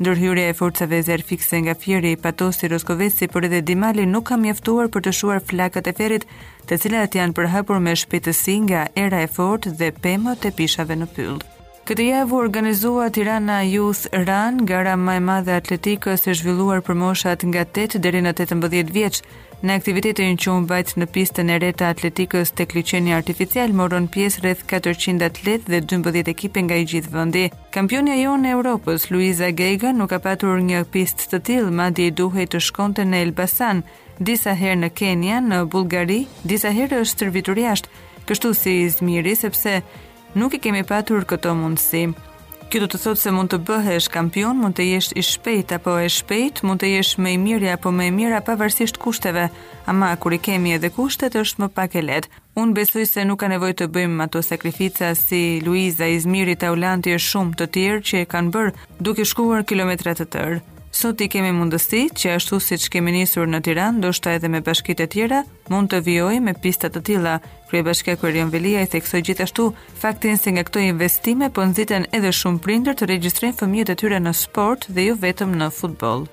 Ndërhyrja e forcave zjarrfikëse nga Fieri, Patosi, Roskoveci, por edhe Dimali nuk ka mjaftuar për të shuar flakët e ferrit, të cilat janë përhapur me shpejtësi nga era e fortë dhe pemët e pishave në pyll. Këtë javë u organizua Tirana Youth Run, gara më e madhe e atletikës e zhvilluar për moshat nga 8 deri në 18 vjeç, Në aktivitetin që u mbajt në pistën e re të atletikës tek liqeni artificial morën pjesë rreth 400 atletë dhe 12 ekipe nga i gjithë vendi. Kampionja jonë e Europës, Luiza Gega, nuk ka patur një pistë të tillë, madje i duhej të shkonte në Elbasan, disa herë në Kenia, në Bullgari, disa herë është stërvitur jashtë, kështu si Izmiri, sepse Nuk i kemi patur këto mundësi. Kjo do të thotë se mund të bëhesh kampion, mund të jesh i shpejtë apo e shpejtë, mund të jesh më i miri apo më e mira pavarësisht kushteve, ama kur i kemi edhe kushtet është më pak e lehtë. Unë besoj se nuk ka nevojë të bëjmë ato sakrifica si Luiza, Izmiri, Taulanti e shumë të tjerë që e kanë bërë duke shkuar kilometra të tërë. Sot i kemi mundësi që ashtu siç kemi nisur në Tiranë, ndoshta edhe me bashkitë e tjera, mund të vijojë me pista të tilla, Kryebashkiaku Erion Veliaj theksoi gjithashtu faktin se nga këto investime po nxiten edhe shumë prindër të regjistrojnë fëmijët e tyre në sport dhe jo vetëm në futboll.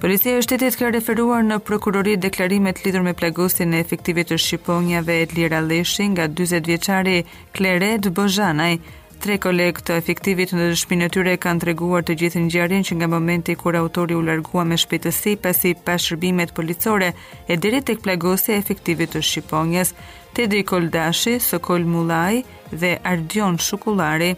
Policia e shtetit ka referuar në prokurori deklarimet lidhur me plagosjen e efektivit të shqiponjave Etlira Lleshi nga 40 vjeçari Klered Bozhanaj, Tre kolegë të efektivit në dëshminë e tyre kanë treguar të gjithë ngjarjen që nga momenti kur autori u largua me shpejtësi pasi pa shërbimet policore e deri tek plagosja e efektivit të Shqiponjës, Tedi Koldashi, Sokol Mullaj dhe Ardion Shukullari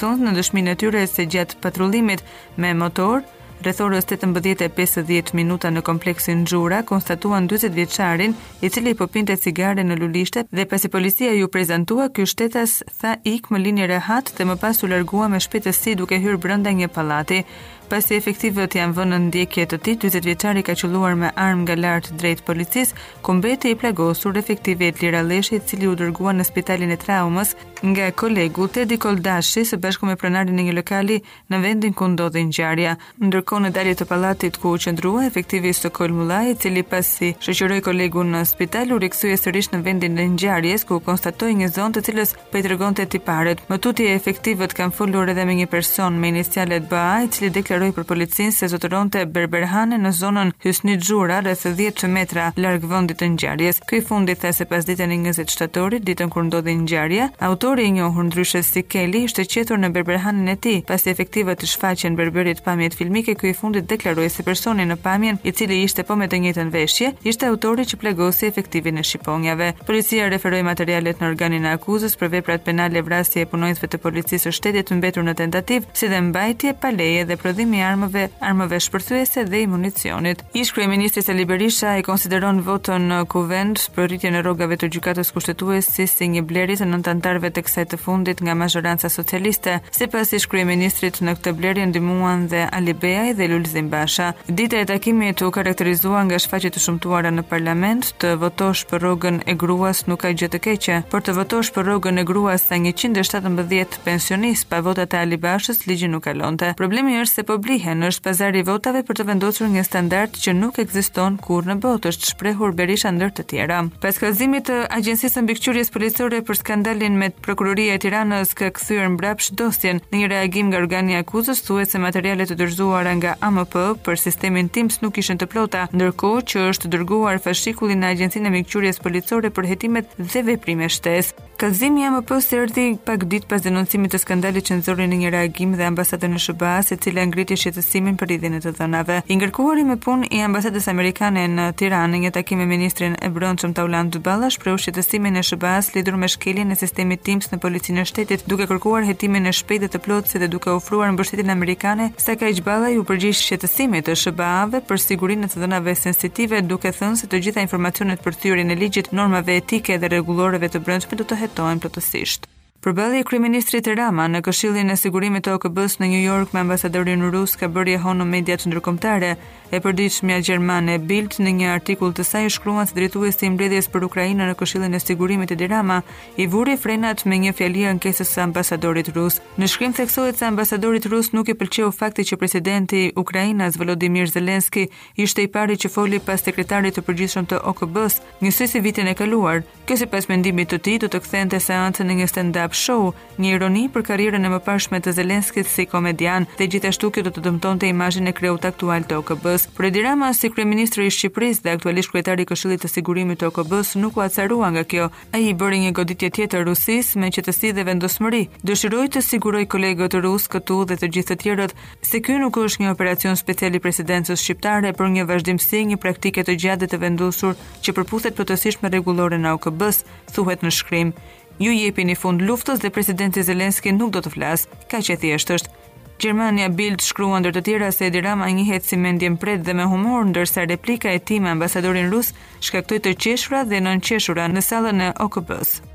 thonë në dëshminë e tyre se gjatë patrullimit me motor, Rreth orës 18:50 minuta në kompleksin Xhura konstatuan 40 vjeçarin, i cili po pinte cigare në lulishte dhe pasi policia iu prezantua, ky shtetas tha ik më lini rehat dhe më pas u largua me shpejtësi duke hyrë brenda një pallati. Pasi efektivët janë vënë në ndjekje të tij, 40 vjeçari ka qëlluar me armë nga lart drejt policisë, ku mbeti i plagosur efektivi Etlira Lleshi, i cili u dërgua në spitalin e traumës nga kolegu Tedi Koldashi së bashku me pronarin e një lokali në vendin ku ndodhi ngjarja. Ndërkohë në dalje të pallatit ku u qëndrua efektivi Sokol Mullaj, i cili pasi shoqëroi kolegun në spital u rikthye sërish në vendin e ngjarjes ku konstatoi një zonjë të cilës po i tregonte tiparet. Më tutje efektivët kanë folur edhe me një person me inicialet BA, i cili deklaroi për policinë se zotëronte berberhane në zonën Hysni Xhura rreth 10 metra larg vendit të ngjarjes. Ky i fundit tha se pasditen e 20 shtatorit, ditën kur ndodhi ngjarja, autori i njohur ndryshe si Keli ishte qethur në berberhanen e tij. Pasi efektivët i shfaqën berberit pamjet filmike, ky i fundit deklaroi se personi në pamje, i cili ishte po me të njëjtën veshje, ishte autori që plagosi efektivin e shqiponjave. Policia referoi materialet në organin e akuzës për veprat penale vrasje e punonjësve të policisë së shtetit mbetur në tentativë, si dhe mbajtje pa leje dhe prodhim i armëve, armëve shpërthyese dhe i municionit. Ish kryeministri Sali Berisha e konsideron votën në Kuvend për rritjen e rrogave të Gjykatës Kushtetuese si një blerje të nëntë antarëve të kësaj të fundit nga mazhoranca socialiste. Sipas ish kryeministrit, në këtë blerje ndihmuan dhe Alibeaj dhe Lulzim Basha. Dita e takimit u karakterizua nga shfaqje të shëmtuara në parlament, të votosh për rrogën e gruas nuk ka gjë të keqe, por të votosh për rrogën e gruas sa 117 pensionistë pa votat e Ali Bashës ligji nuk kalonte. Problemi është se po blihen, është pazari i votave për të vendosur një standard që nuk ekziston kund në botë, është shprehur Berisha ndër të tjera. Pas kallëzimit të Agjencisë së Mbikëqyrjes Policore për skandalin me Prokuroria e Tiranës ka kthyer mbrapsht dosjen. Në një reagim nga organi i akuzës thuhet se materialet e dorëzuara nga AMP për sistemin TIMS nuk ishin të plota, ndërkohë që është dërguar fashikulli në Agjencinë e Mbikëqyrjes Policore për hetimet dhe veprime shtesë. Kallëzimi i AMP-së erdhi pak ditë pas denoncimit të skandalit që nxori në një reagim dhe ambasadën e SHBA-së, e cila ngriti shqetësimin për rrjedhjen e të dhënave. I ngarkuari me punë i ambasadës amerikane në Tiranë, në një takim me ministrin e Brendshëm Taulant Balla, shprehu shqetësimin e SHBA-së lidhur me shkeljen e sistemit TIMS në Policinë e Shtetit, duke kërkuar hetimin e shpejtë dhe të plotë si dhe duke ofruar mbështetjen amerikane Sakaj Balla iu përgjigj shqetësimit të SHBA-ve për sigurinë e të dhënave sensitive, duke thënë se të gjitha informacionet për thyerjen e ligjit, normave etike dhe rregulloreve të brendshme do të hetohen plotësisht. Përballja e kryeministrit Rama në Këshillin e Sigurimit të OKB-së në New York me ambasadorin rus ka bërë jehonë në mediat ndërkombëtare, E përditshmja gjermane Bild në një artikull të saj shkruan se drejtuesi i mbledhjes për Ukrainën në Këshillin e Sigurimit Edi Rama i vuri frenat me një fjali ankesës së ambasadorit rus. Në shkrim theksohet se ambasadorit rus nuk i pëlqeu fakti që presidenti ukrainas Volodymyr Zelensky ishte i pari që foli pas sekretarit të përgjithshëm të OKB-së, njësoj si vitin e kaluar. Kjo sipas mendimit të tij do të kthente seancën në një stand-up show, një ironi për karrierën e mëparshme të Zelenskit si komedian dhe gjithashtu kjo do të dëmtonte imazhin e kreut aktual të OKB-së. Por Edi Rama si kryeministri i Shqipërisë dhe aktualisht kryetari i Këshillit të Sigurimit të OKB-së nuk u acarua nga kjo. Ai i bëri një goditje tjetër Rusisë me qetësi dhe vendosmëri. Dëshiroj të siguroj kolegët rusë këtu dhe të gjithë të tjerët se ky nuk është një operacion special i presidencës shqiptare, por një vazhdimësi e një praktike të gjatë dhe të vendosur që përputhet plotësisht me rregulloren e OKB-së, thuhet në shkrim. Ju jepini fund luftës dhe presidenti Zelensky nuk do të flasë. Kaq e thjeshtë është. Gjermania Bild shkruan ndër të tjera se Edi Rama njihet si mendjemprehtë dhe me humor, ndërsa replika e tij me ambasadorin rus shkaktoi të qeshura dhe nënqeshura në sallën e OKB-së.